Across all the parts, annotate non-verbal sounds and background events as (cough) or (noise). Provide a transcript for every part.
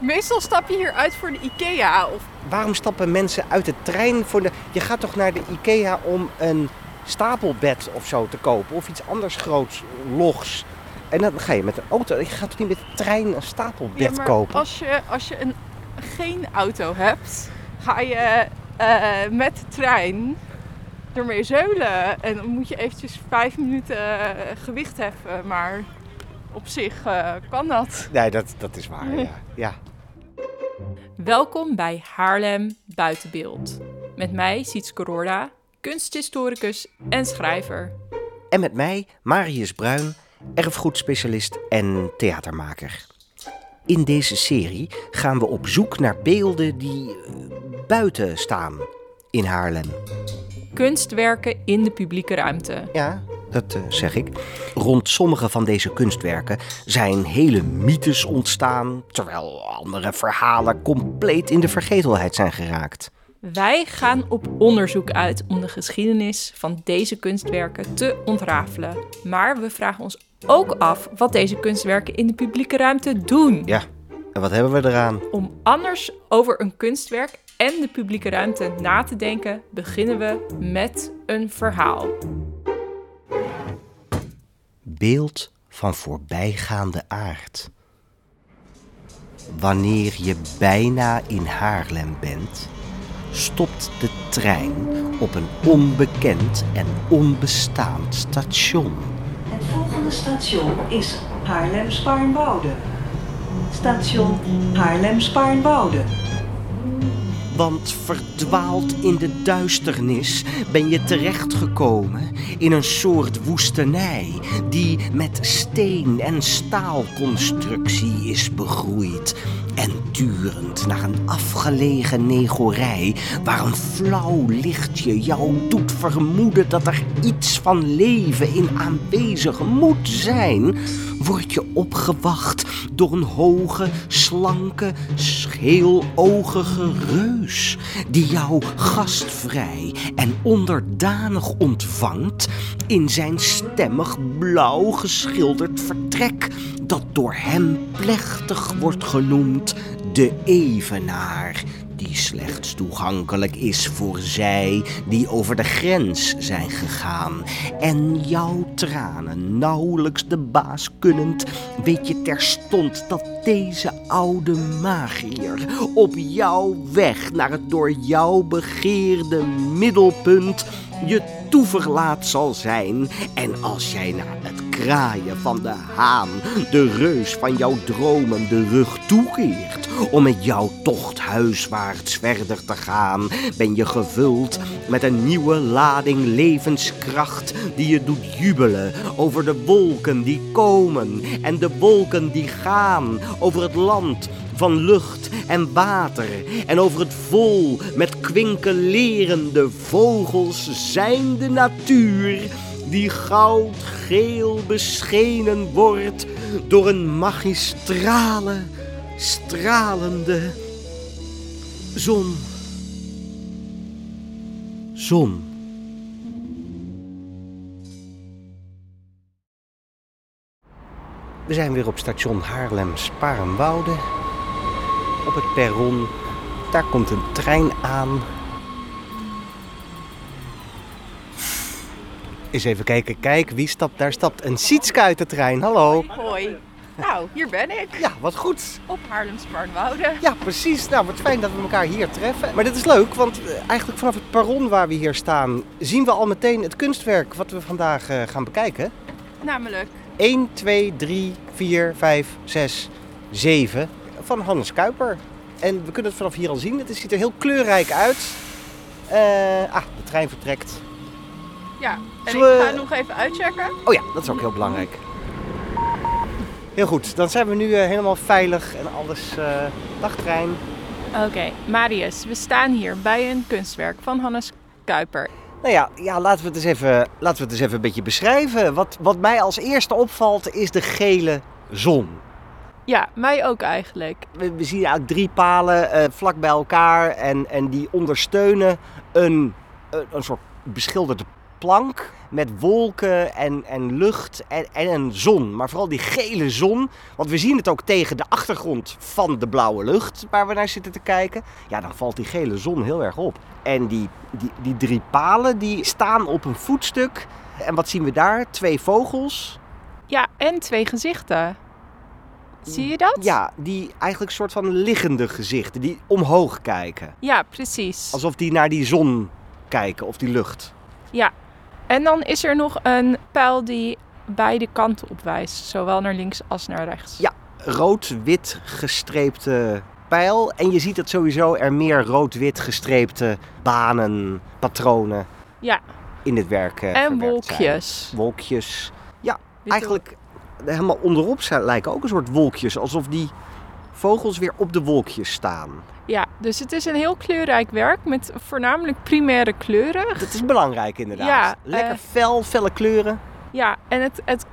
Meestal stap je hier uit voor de IKEA. Of... Waarom stappen mensen uit de trein voor de... Je gaat toch naar de IKEA om een stapelbed of zo te kopen. Of iets anders groots, logs. En dan ga je met een auto. Je gaat toch niet met de trein een stapelbed Ja, maar kopen? Als je, als je een, geen auto hebt, ga je eh, met de trein ermee zeulen. En dan moet je eventjes vijf minuten eh, gewicht heffen. Maar op zich eh, kan dat. Nee, dat, dat is waar, ja. (laughs) ja. Welkom bij Haarlem Buitenbeeld. Met mij Sietske Roorda, kunsthistoricus en schrijver. En met mij, Marius Bruin, erfgoedspecialist en theatermaker. In deze serie gaan we op zoek naar beelden die eh, buiten staan in Haarlem. Kunstwerken in de publieke ruimte. Ja, dat eh, zeg ik. Rond sommige van deze kunstwerken zijn hele mythes ontstaan, terwijl andere verhalen compleet in de vergetelheid zijn geraakt. Wij gaan op onderzoek uit om de geschiedenis van deze kunstwerken te ontrafelen. Maar we vragen ons ook af wat deze kunstwerken in de publieke ruimte doen. Ja, en wat hebben we eraan? Om anders over een kunstwerk en de publieke ruimte na te denken, beginnen we met een verhaal. Beeld van voorbijgaande aard. Wanneer je bijna in Haarlem bent, stopt de trein op een onbekend en onbestaand station. Het volgende station is Haarlem-Spaarnwoude. Station Haarlem-Spaarnwoude. Want verdwaald in de duisternis ben je terechtgekomen in een soort woestenij die met steen- en staalconstructie is begroeid. En turend naar een afgelegen negorij waar een flauw lichtje jou doet vermoeden dat er iets van leven in aanwezig moet zijn, word je opgewacht door een hoge, slanke, scheelogige reus die jou gastvrij en onderdanig ontvangt in zijn stemmig blauw geschilderd vertrek dat door hem plechtig wordt genoemd de Evenaar die slechts toegankelijk is voor zij die over de grens zijn gegaan. En jouw tranen nauwelijks de baas kunnend, weet je terstond dat deze oude magier op jouw weg naar het door jou begeerde middelpunt je toeverlaat zal zijn. En als jij naar het kraaien van de haan. De reus van jouw dromen de rug toekeert om met jouw tocht huiswaarts verder te gaan, ben je gevuld met een nieuwe lading levenskracht die je doet jubelen over de wolken die komen en de wolken die gaan over het land van lucht en water en over het vol met kwinkelerende vogels zijnde natuur die goudgeel beschenen wordt door een magistrale, stralende zon. Zon. We zijn weer op station Haarlem-Sparenwoude. Op het perron. Daar komt een trein aan. Eens even kijken. Kijk, wie stapt? Daar stapt een Sietske uit de trein. Hallo. Hoi. Nou, hier ben ik. Ja, wat goed. Op Haarlem-Spaarnwoude. Ja, precies. Nou, wat fijn dat we elkaar hier treffen. Maar dit is leuk, want eh, eigenlijk vanaf het perron waar we hier staan... zien we al meteen het kunstwerk wat we vandaag eh, gaan bekijken. Namelijk 1, 2, 3, 4, 5, 6, 7 van Hannes Kuiper. En we kunnen het vanaf hier al zien. Het ziet er heel kleurrijk uit. Eh, ah, de trein vertrekt. Ja, en Zullen ik we- ga nog even uitchecken. Oh ja, dat is ook heel belangrijk. Heel goed, dan zijn we nu eh, helemaal veilig en alles. eh dagtrein. Oké, Marius, we staan hier bij een kunstwerk van Hannes Kuiper. Nou ja, ja laten, we het eens even, laten we het eens even een beetje beschrijven. Wat, wat mij als eerste opvalt is de gele zon. Ja, mij ook eigenlijk. We, we zien eigenlijk drie palen eh, vlak bij elkaar en, en die ondersteunen een, een, een soort beschilderd plank met wolken en, en lucht en, en een zon. Maar vooral die gele zon. Want we zien het ook tegen de achtergrond van de blauwe lucht waar we naar zitten te kijken. Ja, dan valt die gele zon heel erg op. En die, die, die drie palen die staan op een voetstuk. En wat zien we daar? Twee vogels. Ja, en twee gezichten. Zie je dat? Ja, die eigenlijk soort van liggende gezichten. Die omhoog kijken. Ja, precies. Alsof die naar die zon kijken of die lucht. Ja. En dan is er nog een pijl die beide kanten op wijst. Zowel naar links als naar rechts. Ja. Rood-wit gestreepte pijl. En je ziet dat sowieso er meer rood-wit gestreepte banen, patronen Ja. in dit werk eh, En verwerkt wolkjes. zijn. Wolkjes. Ja, Witte- eigenlijk helemaal onderop zijn, lijken ook een soort wolkjes. Alsof die vogels weer op de wolkjes staan. Ja, dus het is een heel kleurrijk werk met voornamelijk primaire kleuren. Dat is belangrijk inderdaad. Ja, Lekker eh, fel, felle kleuren. Ja, en het, het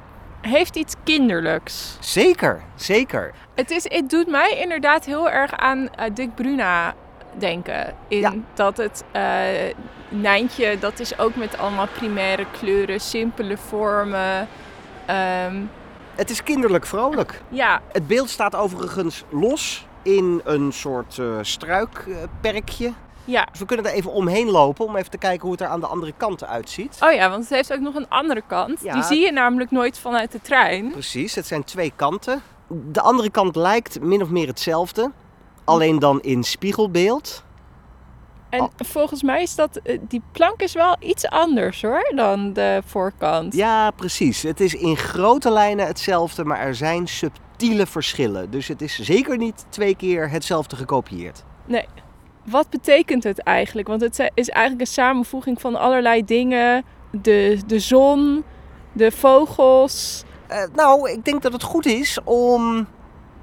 heeft iets kinderlijks. Zeker, zeker. Het, is, het doet mij inderdaad heel erg aan eh, Dick Bruna denken. In Ja. dat het eh, Nijntje, dat is ook met allemaal primaire kleuren, simpele vormen. Ehm, Het is kinderlijk vrolijk. ja, Het beeld staat overigens los in een soort eh, struikperkje. ja. Dus we kunnen er even omheen lopen om even te kijken hoe het er aan de andere kant uitziet. Oh ja, want het heeft ook nog een andere kant. Ja. Die zie je namelijk nooit vanuit de trein. Precies, het zijn twee kanten. De andere kant lijkt min of meer hetzelfde. Alleen dan in spiegelbeeld. En Oh. volgens mij is dat, eh, die plank is wel iets anders hoor, dan de voorkant. Ja, precies. Het is in grote lijnen hetzelfde, maar er zijn subtiele verschillen. Dus het is zeker niet twee keer hetzelfde gekopieerd. Nee. Wat betekent het eigenlijk? Want het is eigenlijk een samenvoeging van allerlei dingen. De, de zon, de vogels. Eh, nou, ik denk dat het goed is om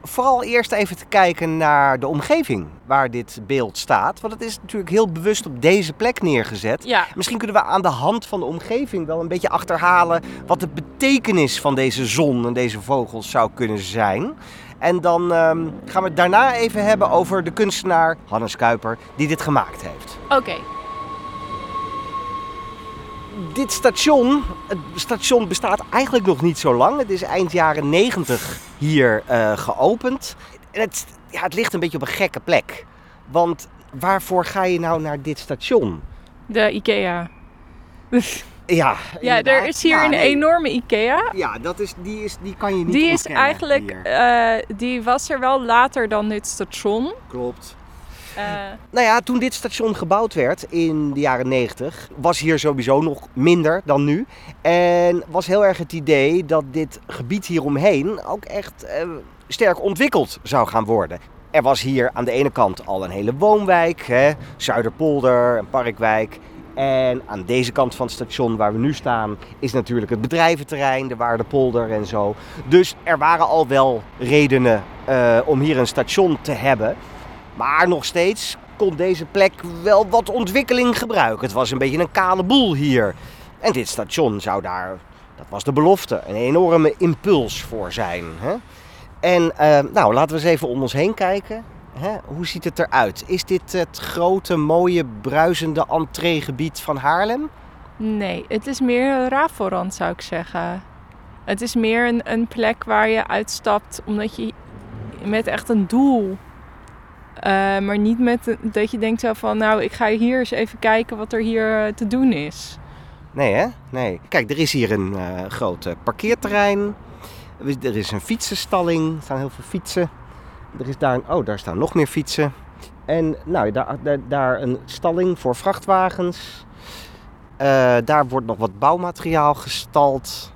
vooral eerst even te kijken naar de omgeving waar dit beeld staat. Want het is natuurlijk heel bewust op deze plek neergezet. Ja, Misschien kunnen we aan de hand van de omgeving wel een beetje achterhalen wat de betekenis van deze zon en deze vogels zou kunnen zijn. En dan ehm, gaan we het daarna even hebben over de kunstenaar Hannes Kuiper die dit gemaakt heeft. oké. Dit station, het station bestaat eigenlijk nog niet zo lang. Het is eind jaren 90 hier eh, geopend. En het, ja, het ligt een beetje op een gekke plek. Want waarvoor ga je nou naar dit station? De IKEA. (laughs) Ja, ja, er is hier Ja, een nee. enorme IKEA. Ja, dat is, die, is, die kan je niet Die is eigenlijk, eh, die was er wel later dan dit station. Klopt. Eh, Nou ja, toen dit station gebouwd werd in de jaren 90, was hier sowieso nog minder dan nu. En was heel erg het idee dat dit gebied hieromheen ook echt eh, sterk ontwikkeld zou gaan worden. Er was hier aan de ene kant al een hele woonwijk, hè, Zuiderpolder, een parkwijk. En aan deze kant van het station waar we nu staan is natuurlijk het bedrijventerrein, de Waardepolder en zo. Dus er waren al wel redenen eh, om hier een station te hebben. Maar nog steeds kon deze plek wel wat ontwikkeling gebruiken. Het was een beetje een kale boel hier. En dit station zou daar, dat was de belofte, een enorme impuls voor zijn. Hè? En eh, nou, laten we eens even om ons heen kijken. Hè? Hoe ziet het eruit? Is dit het grote, mooie, bruisende entreegebied van Haarlem? nee, het is meer een Raforand zou ik zeggen. Het is meer een, een plek waar je uitstapt omdat je met echt een doel. Eh, maar niet met dat je denkt zo van, nou, ik ga hier eens even kijken wat er hier eh, te doen is. Nee, hè? Nee. Kijk, er is hier een eh groot parkeerterrein. Er is een fietsenstalling. Er staan heel veel fietsen. Er is daar, een- oh, daar staan nog meer fietsen. En nou, daar, daar, daar een stalling voor vrachtwagens. Daar wordt nog wat bouwmateriaal gestald.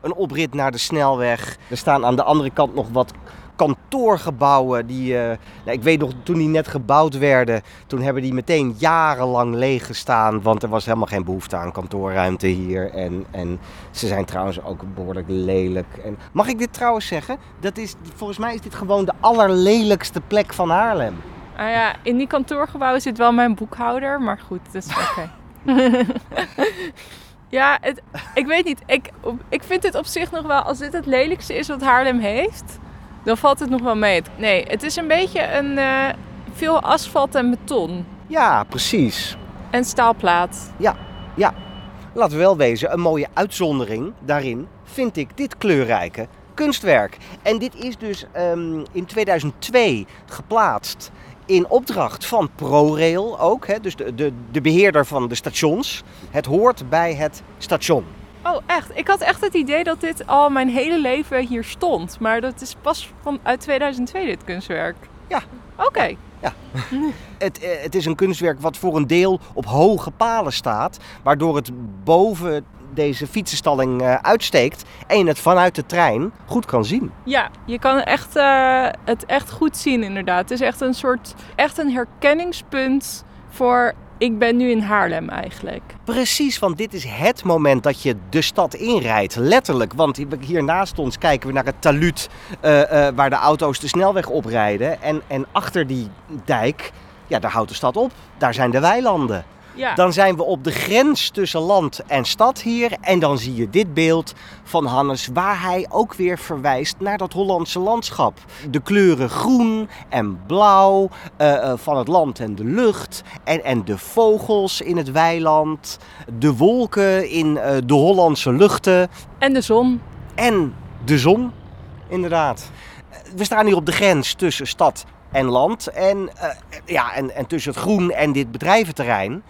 Een oprit naar de snelweg. Er staan aan de andere kant nog wat kantoorgebouwen. Die, eh, nou, ik weet nog, toen die net gebouwd werden, toen hebben die meteen jarenlang leeg gestaan. Want er was helemaal geen behoefte aan kantoorruimte hier. En, en ze zijn trouwens ook behoorlijk lelijk. En, mag ik dit trouwens zeggen? Dat is, volgens mij is dit gewoon de allerlelijkste plek van Haarlem. Ah ja, in die kantoorgebouwen zit wel mijn boekhouder, maar goed, dat is oké. (laughs) ja, het, ik weet niet. Ik, ik vind het op zich nog wel, als dit het lelijkste is wat Haarlem heeft, dan valt het nog wel mee. Nee, het is een beetje een eh, veel asfalt en beton Ja, precies. en staalplaat. laten we wel wezen, een mooie uitzondering daarin vind ik dit kleurrijke kunstwerk. En dit is dus ehm, in 2002 geplaatst in opdracht van ProRail ook, hè, dus de, de, de beheerder van de stations. Het hoort bij het station. Oh, echt? Ik had echt het idee dat dit al mijn hele leven hier stond. Maar dat is pas van uit 2002 dit kunstwerk. Ja. Oké. (laughs) Het, eh, het is een kunstwerk wat voor een deel op hoge palen staat, waardoor het boven deze fietsenstalling eh, uitsteekt en je het vanuit de trein goed kan zien. Ja, je kan echt, eh, het echt goed zien inderdaad. Het is echt een soort, echt een herkenningspunt voor ik ben nu in Haarlem eigenlijk. Precies, want dit is het moment dat je de stad inrijdt, letterlijk. Want hier- naast ons kijken we naar het taluut eh, eh, waar de auto's de snelweg oprijden. En, en achter die dijk, ja, daar houdt de stad op. Daar zijn de weilanden. Ja. Dan zijn we op de grens tussen land en stad hier. En dan zie je dit beeld van Hannes, waar hij ook weer verwijst naar dat Hollandse landschap. De kleuren groen en blauw eh, eh, van het land en de lucht. En, en de vogels in het weiland. De wolken in eh, de Hollandse luchten. En de zon. En de zon, inderdaad. We staan hier op de grens tussen stad en land. En, ja, en, en tussen het groen en dit bedrijventerrein.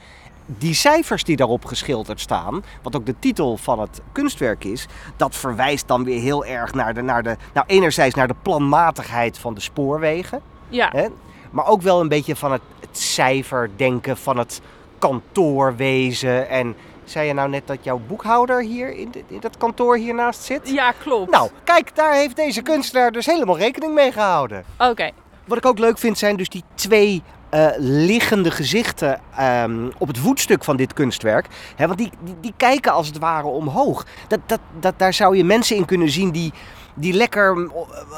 Die cijfers die daarop geschilderd staan, wat ook de titel van het kunstwerk is, dat verwijst dan weer heel erg naar de, naar de nou enerzijds naar de planmatigheid van de spoorwegen, Ja. hè, maar ook wel een beetje van het, het cijferdenken van het kantoorwezen. En zei je nou net dat jouw boekhouder hier in, dit- in dat kantoor hiernaast zit? Ja, klopt. Nou, kijk, daar heeft deze kunstenaar dus helemaal rekening mee gehouden. Oké. Wat ik ook leuk vind zijn dus die twee eh, liggende gezichten ehm, op het voetstuk van dit kunstwerk. Hè, want die, die, die kijken als het ware omhoog. Dat, dat, dat, daar zou je mensen in kunnen zien die, die lekker mm,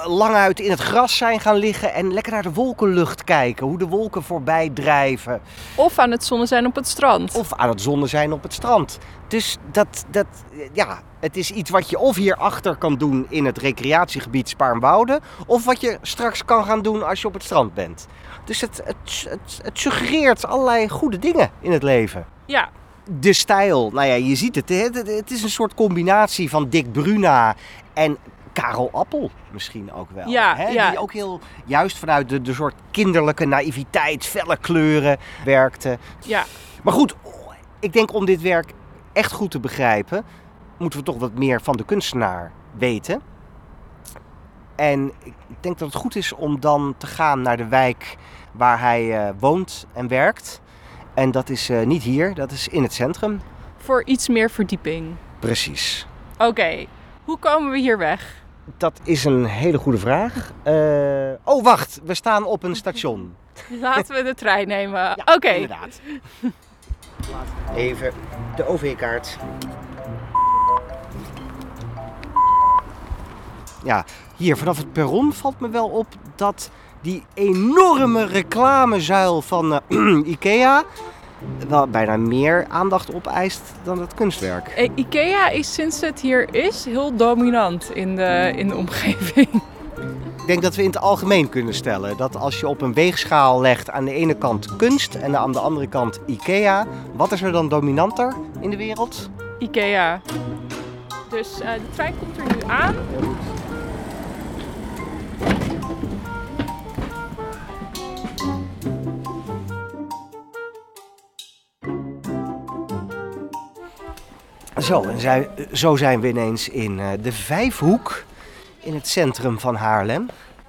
lang uit in het gras zijn gaan liggen en lekker naar de wolkenlucht kijken. Hoe de wolken voorbij drijven. Of aan het zonnen zijn op het strand. Of aan het zonnen zijn op het strand. Dus dat, dat, ja, het is iets wat je of hierachter kan doen in het recreatiegebied Spaarnwoude. Of wat je straks kan gaan doen als je op het strand bent. Dus het, het, het, het suggereert allerlei goede dingen in het leven. Ja. De stijl, nou ja, je ziet het. Het, het is een soort combinatie van Dick Bruna en Karel Appel misschien ook wel. Ja, hè, ja. Die ook heel juist vanuit de, de soort kinderlijke naïviteit, felle kleuren werkte. Ja. Maar goed, ik denk om dit werk echt goed te begrijpen, moeten we toch wat meer van de kunstenaar weten. En ik denk dat het goed is om dan te gaan naar de wijk waar hij eh, woont en werkt. En dat is eh, niet hier, dat is in het centrum. Voor iets meer verdieping. Precies. Oké. Hoe komen we hier weg? Dat is een hele goede vraag. Eh, oh, wacht, we staan op een station. (laughs) Laten we de trein nemen. Ja, Oké. Inderdaad. (laughs) Even de OV-kaart. Ja, hier vanaf het perron valt me wel op dat die enorme reclamezuil van eh, (clears throat) Ikea wel bijna meer aandacht opeist dan het kunstwerk. Eh, Ikea is sinds het hier is heel dominant in de, in de omgeving. Ik denk dat we in het algemeen kunnen stellen dat als je op een weegschaal legt aan de ene kant kunst en aan de andere kant Ikea, wat is er dan dominanter in de wereld? Ikea. Dus eh, de trein komt er nu aan. Zo, en zij, zo zijn we ineens in eh, de Vijfhoek in het centrum van Haarlem.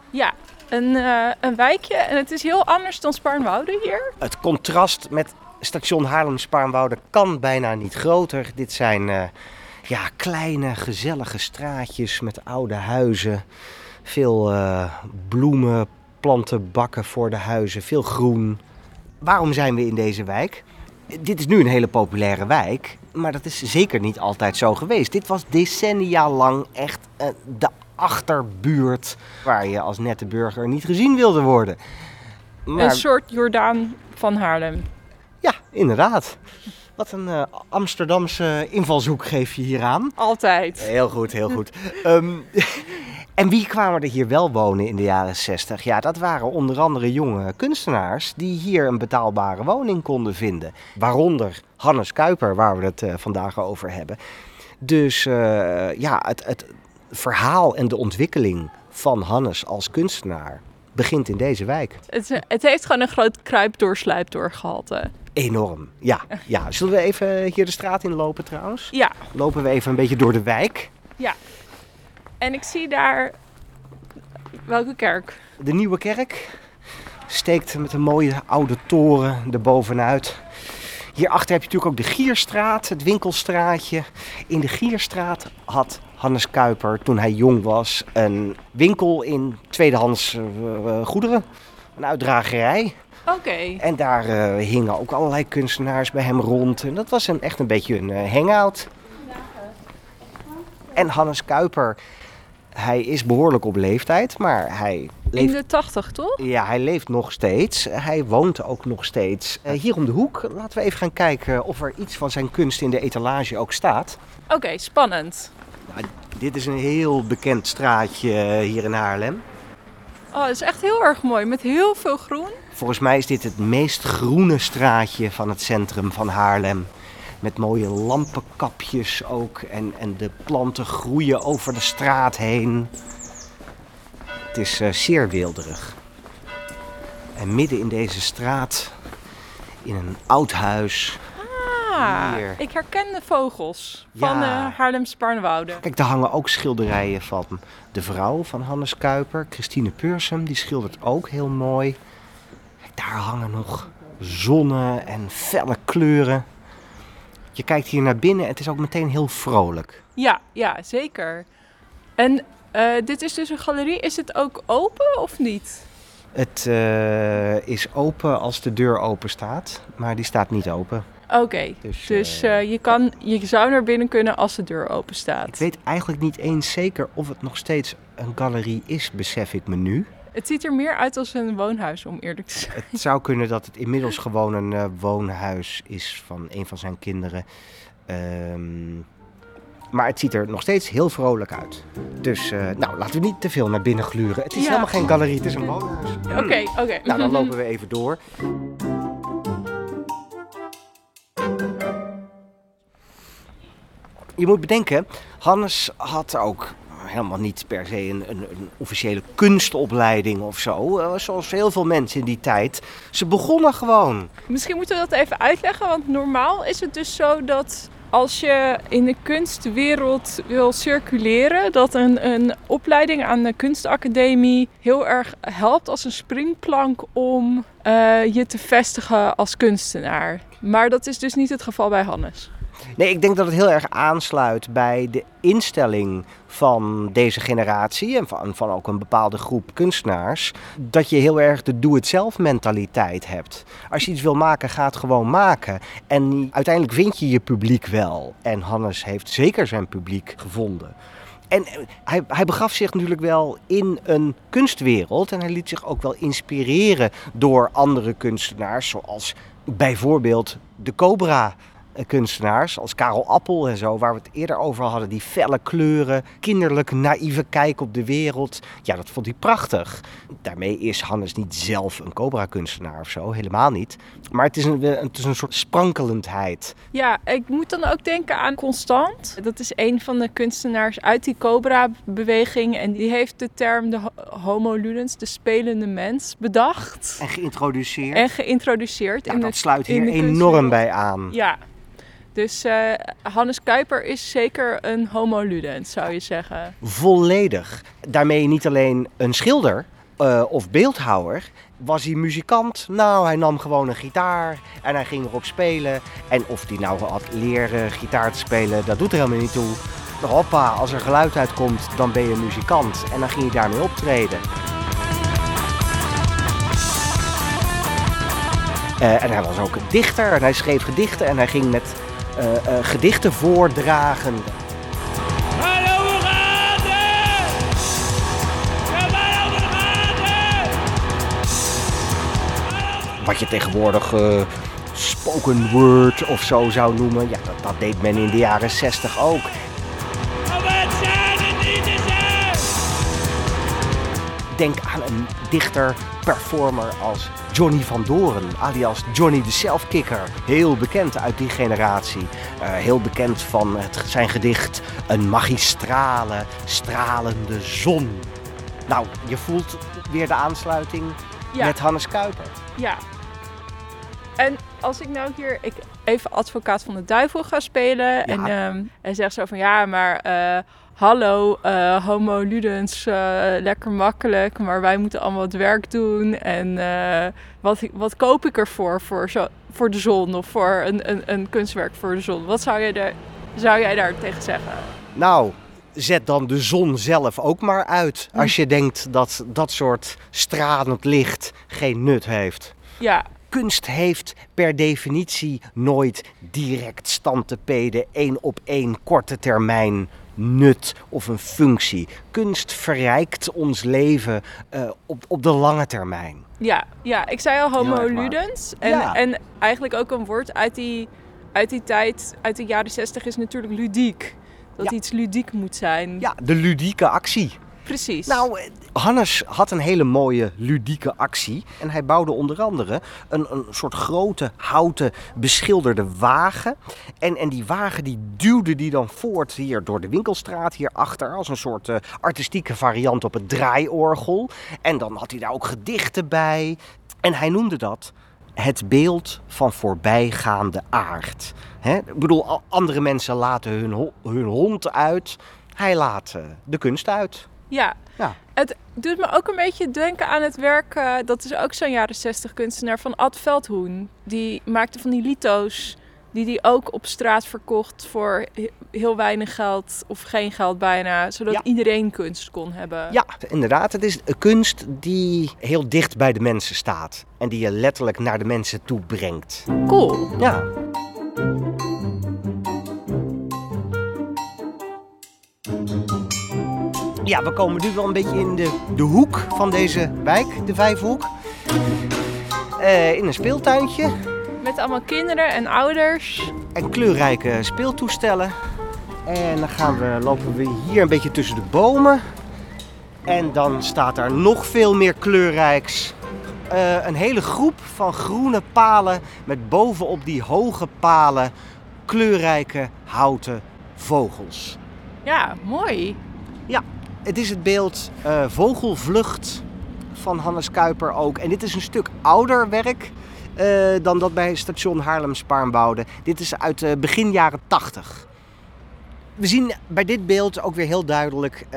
Ja, een, eh, een wijkje. En het is heel anders dan Spaarnwoude hier. Het contrast met station Haarlem-Spaarnwoude kan bijna niet groter. Dit zijn eh, ja, kleine, gezellige straatjes met oude huizen. Veel eh, bloemen, planten, bakken voor de huizen, veel groen. Waarom zijn we in deze wijk? Dit is nu een hele populaire wijk, maar dat is zeker niet altijd zo geweest. Dit was decennia lang echt eh, de achterbuurt waar je als nette burger niet gezien wilde worden. Maar- Een soort Jordaan van Haarlem. ja, inderdaad. Wat een eh, Amsterdamse invalshoek geef je hier aan. Altijd. Heel goed, heel goed. Ehm, (laughs) En wie kwamen er hier wel wonen in de jaren 60? Ja, dat waren onder andere jonge kunstenaars die hier een betaalbare woning konden vinden. Waaronder Hannes Kuiper, waar we het eh, vandaag over hebben. Dus eh, ja, het, het verhaal en de ontwikkeling van Hannes als kunstenaar begint in deze wijk. Het, het heeft gewoon een groot kruipdoorslijpdoor gehalte. Enorm, ja, ja. Zullen we even hier de straat in lopen trouwens? Ja, Lopen we even een beetje door de wijk. En ik zie daar... Welke kerk? De Nieuwe Kerk steekt met een mooie oude toren erbovenuit. Hierachter heb je natuurlijk ook de Gierstraat, het winkelstraatje. In de Gierstraat had Hannes Kuiper, toen hij jong was, een winkel in tweedehands eh, goederen. Een uitdragerij. Oké. En daar eh, hingen ook allerlei kunstenaars bij hem rond. En dat was een, echt een beetje een eh, hangout. En Hannes Kuiper, hij is behoorlijk op leeftijd, maar hij In leeft de 80, toch? ja, hij leeft nog steeds. Hij woont ook nog steeds. Eh, hier om de hoek, laten we even gaan kijken of er iets van zijn kunst in de etalage ook staat. Oké, spannend. Nou, dit is een heel bekend straatje eh, hier in Haarlem. Oh, het is echt heel erg mooi. Met heel veel groen. Volgens mij is dit het meest groene straatje van het centrum van Haarlem. Met mooie lampenkapjes ook. En, en de planten groeien over de straat heen. Het is eh, zeer weelderig. En midden in deze straat, in een oud huis. Ah, Hier. ik herken de vogels van Ja. de Haarlemse Parnwoude. Kijk, daar hangen ook schilderijen van de vrouw van Hannes Kuiper. Christine Peursum, die schildert ook heel mooi. Kijk, daar hangen nog zonnen en felle kleuren. Je kijkt hier naar binnen en het is ook meteen heel vrolijk. Ja, ja, zeker. En eh, dit is dus een galerie. Is het ook open of niet? Het eh, is open als de deur open staat, maar die staat niet open. Oké, Dus, dus eh, je, kan, je zou naar binnen kunnen als de deur open staat. ik weet eigenlijk niet eens zeker of het nog steeds een galerie is, besef ik me nu. Het ziet er meer uit als een woonhuis, om eerlijk te zijn. Het zou kunnen dat het inmiddels gewoon een eh, woonhuis is van een van zijn kinderen. Ehm, maar het ziet er nog steeds heel vrolijk uit. Dus, eh, nou, laten we niet te veel naar binnen gluren. Het is Ja. helemaal geen galerie, het is een woonhuis. Oké, oké. Nou, dan lopen we even door. Je moet bedenken, Hannes had ook helemaal niet per se een, een, officiële kunstopleiding of zo. eh, Zoals heel veel mensen in die tijd. Ze begonnen gewoon. Misschien moeten we dat even uitleggen, want normaal is het dus zo dat als je in de kunstwereld wil circuleren, dat een, een opleiding aan de kunstacademie heel erg helpt als een springplank om eh, je te vestigen als kunstenaar. Maar dat is dus niet het geval bij Hannes. Nee, ik denk dat het heel erg aansluit bij de instelling van deze generatie en van, van ook een bepaalde groep kunstenaars. Dat je heel erg de doe-het-zelf mentaliteit hebt. Als je iets wil maken, ga het gewoon maken. En uiteindelijk vind je je publiek wel. En Hannes heeft zeker zijn publiek gevonden. En eh, hij, hij begaf zich natuurlijk wel in een kunstwereld. En hij liet zich ook wel inspireren door andere kunstenaars. Zoals bijvoorbeeld de Cobra kunstenaars als Karel Appel en zo, waar we het eerder over hadden. Die felle kleuren, kinderlijk naïeve kijk op de wereld. Ja, dat vond hij prachtig. Daarmee is Hannes niet zelf een Cobra-kunstenaar of zo, helemaal niet. Maar het is een, het is een soort sprankelendheid. Ja, ik moet dan ook denken aan Constant. Dat is een van de kunstenaars uit die Cobra-beweging. En die heeft de term de ho- homo ludens, de spelende mens, bedacht. En geïntroduceerd. En geïntroduceerd. Nou, in dat de, sluit hier enorm bij aan. Ja. Dus eh, Hannes Kuiper is zeker een homo ludens, zou je zeggen. Volledig. Daarmee niet alleen een schilder eh, of beeldhouwer. Was hij muzikant? Nou, hij nam gewoon een gitaar en hij ging erop spelen. En of hij nou had leren gitaar te spelen, dat doet er helemaal niet toe. Hoppa, als er geluid uitkomt, dan ben je muzikant. En dan ging hij daarmee optreden. Eh, en hij was ook een dichter en hij schreef gedichten en hij ging met gedichten voordragen. Maar hoe gaat het? wat je tegenwoordig eh, spoken word of zo zou noemen. Ja, dat, dat deed men in de jaren 60 ook. Denk aan een dichter, performer als Johnny van Doren, alias Johnny de Selfkicker. Heel bekend uit die generatie. Eh, heel bekend van het, zijn gedicht Een magistrale, stralende zon. Nou, je voelt weer de aansluiting Ja. met Hannes Kuiper. Ja. En als ik nou hier ik even advocaat van de duivel ga spelen en hij zegt zo van ja, maar eh, hallo, eh, homo ludens, eh, lekker makkelijk, maar wij moeten allemaal het werk doen en eh, wat, wat koop ik ervoor voor, zo, voor de zon of voor een, een, een kunstwerk voor de zon? Wat zou jij daar, zou jij daar tegen zeggen? Nou, zet dan de zon zelf ook maar uit. Als je denkt dat dat soort stralend licht geen nut heeft. Ja, Kunst heeft per definitie nooit direct stantepeden, één op één korte termijn nut of een functie. Kunst verrijkt ons leven eh, op, op de lange termijn. Ja, ja, ik zei al homo ludens. En, Ja. en eigenlijk ook een woord uit die, uit die tijd, uit de jaren zestig, is natuurlijk ludiek. Dat Ja. iets ludiek moet zijn. Ja, de ludieke actie. Precies. Nou, Hannes had een hele mooie ludieke actie. En hij bouwde onder andere een, een soort grote houten beschilderde wagen. En, en die wagen die duwde die dan voort hier door de winkelstraat hierachter. Als een soort eh, artistieke variant op het draaiorgel. En dan had hij daar ook gedichten bij. En hij noemde dat het beeld van voorbijgaande aard. Ik bedoel, andere mensen laten hun, hun hond uit. Hij laat eh, de kunst uit. Ja. Ja. Het doet me ook een beetje denken aan het werk, eh, dat is ook zo'n jaren zestig kunstenaar, van Ad Veldhoen. Die maakte van die lito's, die die ook op straat verkocht voor he- heel weinig geld of geen geld bijna. Zodat Ja. iedereen kunst kon hebben. Ja, inderdaad. Het is een kunst die heel dicht bij de mensen staat. En die je letterlijk naar de mensen toe brengt. Cool. Ja. Ja, we komen nu wel een beetje in de, de hoek van deze wijk, de Vijfhoek. Eh, in een speeltuintje Met allemaal kinderen en ouders. en kleurrijke speeltoestellen. En dan gaan we, lopen we hier een beetje tussen de bomen. En dan staat daar nog veel meer kleurrijks. Eh, een hele groep van groene palen met bovenop die hoge palen kleurrijke houten vogels. Ja, mooi. Het is het beeld eh, Vogelvlucht van Hannes Kuiper ook. En dit is een stuk ouder werk eh, dan dat bij station Haarlem-Spaarnwoude. Dit is uit eh, begin jaren 80. We zien bij dit beeld ook weer heel duidelijk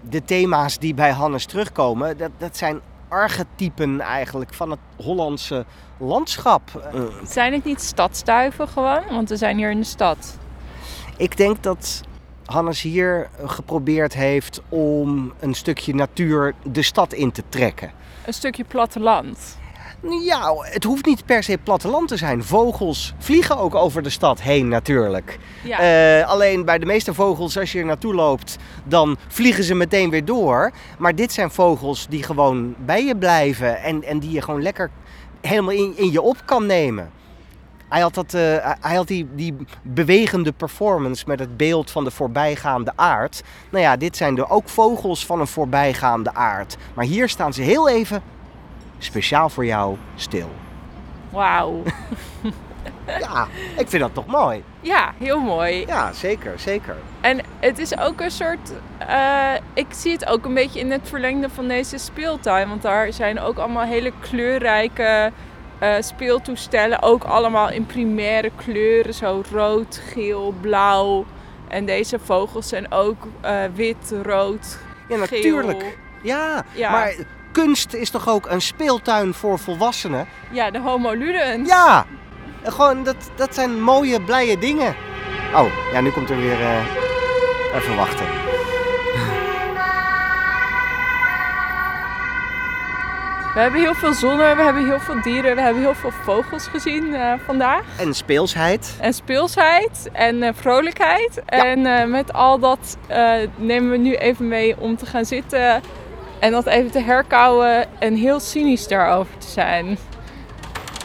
de thema's die bij Hannes terugkomen. Dat, dat zijn archetypen eigenlijk van het Hollandse landschap. Zijn het niet stadstuiven gewoon? Want we zijn hier in de stad. Ik denk dat Hannes hier geprobeerd heeft om een stukje natuur de stad in te trekken. Een stukje platteland. Ja, het hoeft niet per se platteland te zijn. Vogels vliegen ook over de stad heen natuurlijk. Ja. Eh, alleen bij de meeste vogels, als je er naartoe loopt, dan vliegen ze meteen weer door. Maar dit zijn vogels die gewoon bij je blijven en, en die je gewoon lekker helemaal in, in je op kan nemen. Hij had, dat, eh, hij had die, die bewegende performance met het beeld van de voorbijgaande aard. Nou ja, dit zijn er ook vogels van een voorbijgaande aard. Maar hier staan ze heel even speciaal voor jou stil. Wauw. (laughs) Ja, ik vind dat toch mooi. Ja, heel mooi. Ja, zeker, zeker. En het is ook een soort. eh, ik zie het ook een beetje in het verlengde van deze speeltuin. Want daar zijn ook allemaal hele kleurrijke eh, speeltoestellen. Ook allemaal in primaire kleuren. Zo rood, geel, blauw. En deze vogels zijn ook eh, wit, rood. Ja, Geel. natuurlijk. Ja, Ja. maar kunst is toch ook een speeltuin voor volwassenen? Ja, de Homo ludens. Ja, gewoon dat, dat zijn mooie, blije dingen. Oh, ja, nu komt er weer... eh, even wachten. We hebben heel veel zon, we hebben heel veel dieren, we hebben heel veel vogels gezien eh, vandaag. En speelsheid. En speelsheid en eh, vrolijkheid. En eh, met al dat nemen we nu even mee om te gaan zitten en dat even te herkauwen en heel cynisch daarover te zijn.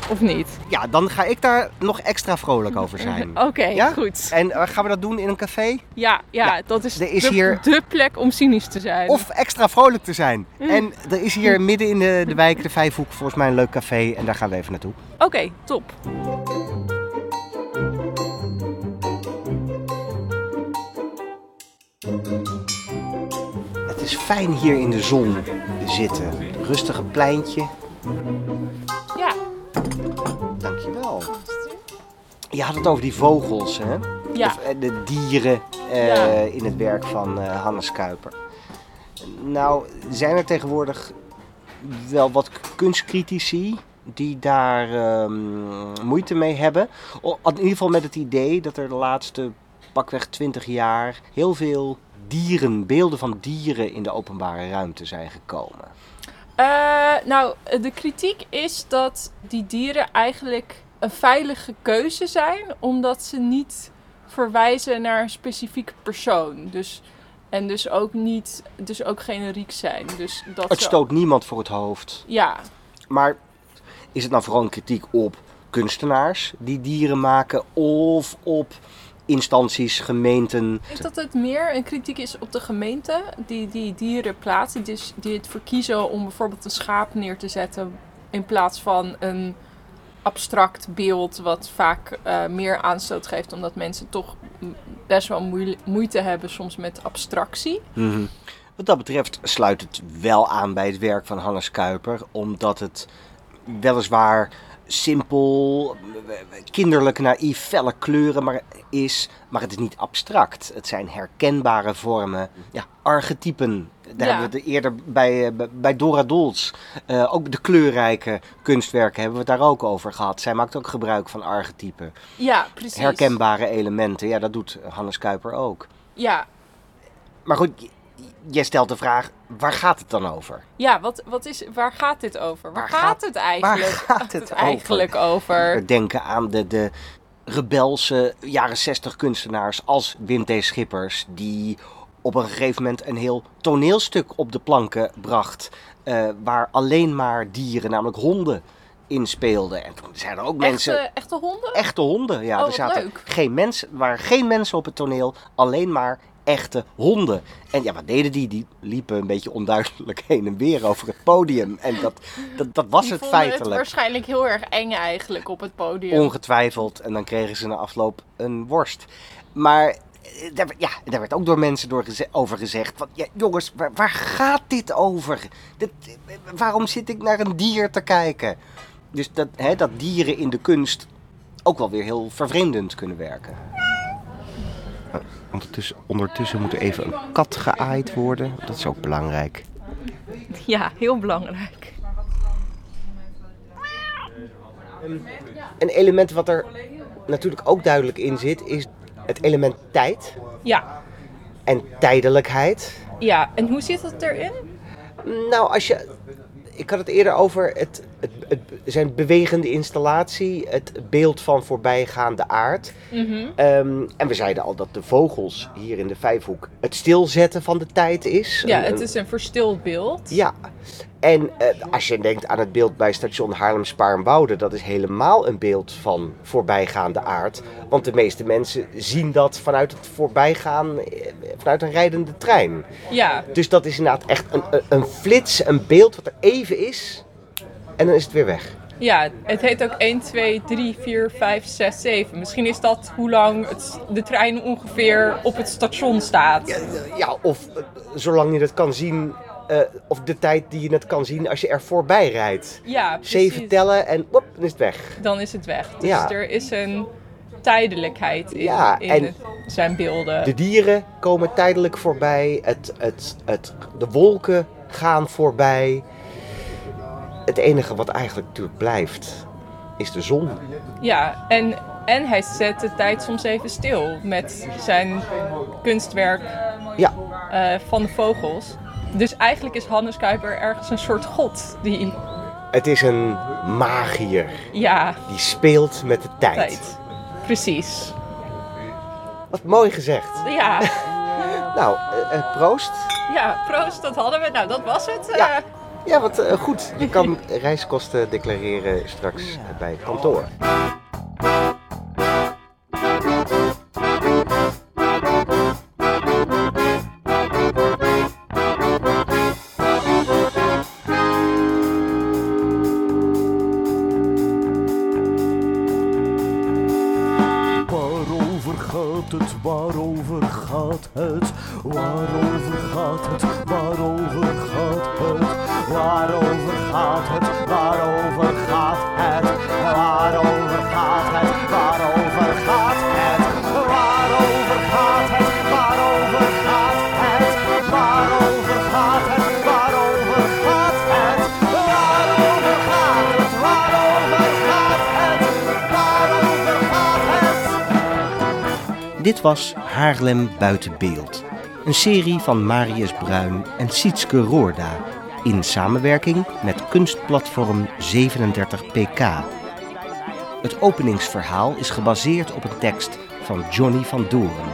Of niet? Ja, dan ga ik daar nog extra vrolijk over zijn. (laughs) Oké, Ja? goed. En eh, gaan we dat doen in een café? Ja, ja, Ja, dat is, er is de, hier- de plek om cynisch te zijn. Of extra vrolijk te zijn. Mm. En er is hier midden in de, de wijk, de Vijfhoek, volgens mij een leuk café. En daar gaan we even naartoe. Oké, top. Het is fijn hier in de zon zitten. Rustige pleintje. Je had het over die vogels, hè? Ja. Of eh, de dieren eh, Ja. in het werk van eh, Hannes Kuiper. Nou, zijn er tegenwoordig wel wat kunstcritici die daar ehm, moeite mee hebben? O- In ieder geval met het idee dat er de laatste pakweg 20 jaar heel veel dieren, beelden van dieren in de openbare ruimte zijn gekomen. Nou, de kritiek is dat die dieren eigenlijk een veilige keuze zijn, omdat ze niet verwijzen naar een specifieke persoon. Dus, en dus ook niet, dus ook generiek zijn. Dus dat Het stoot niemand voor het hoofd. Ja, Maar is het nou vooral een kritiek op kunstenaars die dieren maken of op instanties, gemeenten? Ik denk dat het meer een kritiek is op de gemeente die die dieren plaatsen. Dus die het verkiezen om bijvoorbeeld een schaap neer te zetten in plaats van een abstract beeld wat vaak eh, meer aanstoot geeft. Omdat mensen toch best wel moeite hebben soms met abstractie. Mhm. Wat dat betreft sluit het wel aan bij het werk van Hannes Kuiper, omdat het weliswaar simpel, kinderlijk naïef, felle kleuren maar is, maar het is niet abstract. Het zijn herkenbare vormen, ja, archetypen. Daar Ja. hebben we het eerder bij, eh, bij- Dora Dols. Eh, ook de kleurrijke kunstwerken hebben we het daar ook over gehad. Zij maakt ook gebruik van archetypen. Ja, precies. Herkenbare elementen, ja, dat doet Hannes Kuiper ook. Ja, Maar goed, jij stelt de vraag, waar gaat het dan over? ja wat, wat is, waar gaat dit over? Waar, Waar gaat, gaat- het eigenlijk, waar gaat het over? eigenlijk over? We denken aan de, de rebelse jaren 60 kunstenaars als Wim T. Schippers, die op een gegeven moment een heel toneelstuk op de planken bracht, eh, waar alleen maar dieren, namelijk honden, in speelden. En toen zijn er ook mensen... Echte, echte honden? Echte honden, ja. Oh, er zaten leuk. geen mensen, waren geen mensen op het toneel, alleen maar echte honden. En ja, wat deden die? Die liepen een beetje onduidelijk (laughs) heen en weer over het podium. En dat, dat, dat was Die het feitelijk. het waarschijnlijk heel erg eng eigenlijk op het podium. Ongetwijfeld. En dan kregen ze na afloop een worst. Maar daar, werd- ja, daar werd ook door mensen door geze- over gezegd. Van, ja, jongens, waar, waar gaat dit over? Dit, eh, waarom zit ik naar een dier te kijken? Dus dat, hè, dat dieren in de kunst ook wel weer heel vervreemdend kunnen werken. Ondertussen, ondertussen moet er even een kat geaaid worden. Dat is ook belangrijk. Ja, heel belangrijk. Een element wat er natuurlijk ook duidelijk in zit, is het element tijd Ja, en tijdelijkheid. ja. En hoe zit het erin? Nou, als je. Ik had het eerder over het, het, het zijn bewegende installatie, het beeld van voorbijgaande aard. Mhm. Ehm, en we zeiden al dat de vogels hier in de vijfhoek het stilzetten van de tijd is. Ja, Een- het is een verstild beeld. Ja, en eh, als je denkt aan het beeld bij station Haarlem-Spaarnwoude, dat is helemaal een beeld van voorbijgaande aard. Want de meeste mensen zien dat vanuit het voorbijgaan, eh, vanuit een rijdende trein. Ja, Dus dat is inderdaad echt een, een flits, een beeld wat er even is en dan is het weer weg. ja, het heet ook 1, 2, 3, 4, 5, 6, 7. Misschien is dat hoe lang het, de trein ongeveer op het station staat. Ja, ja, of eh, zolang je het kan zien, eh, of de tijd die je het kan zien als je er voorbij rijdt. Ja, precies. Zeven tellen en wop, dan is het weg. Dan is het weg. Dus Ja. er is een tijdelijkheid in, Ja, in het- zijn beelden. De dieren komen tijdelijk voorbij. Het, het, het, de wolken gaan voorbij. Het enige wat eigenlijk natuurlijk blijft, is de zon. Ja, en, en hij zet de tijd soms even stil met zijn kunstwerk Ja, eh, van de vogels. Dus eigenlijk is Hannes Kuiper ergens een soort god die, het is een magier ja, die speelt met de tijd. tijd. Precies. Wat mooi gezegd. Ja, (laughs) Nou, eh, eh, proost. ja, proost, dat hadden we. Nou, dat was het. Ja. Ja, wat eh, goed. Je kan reiskosten declareren straks bij het kantoor. Waarover gaat het, waarover gaat het, waarover gaat het, waarover gaat het, waarover gaat het, waarover gaat het, waarover gaat het, waarover gaat het, waarover gaat het, waarover gaat het, waarover gaat het. Dit was Haarlem buiten beeld. Een serie van Marius Bruin en Sietske Roorda. In samenwerking met kunstplatform 37pk. Het openingsverhaal is gebaseerd op een tekst van Johnny van Doren.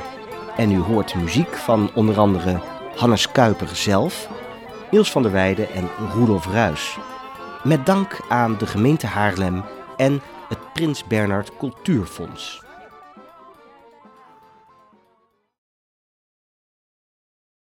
En u hoort muziek van onder andere Hannes Kuiper zelf, Niels van der Weijden en Roelof Ruis. Met dank aan de gemeente Haarlem en het Prins Bernhard Cultuurfonds.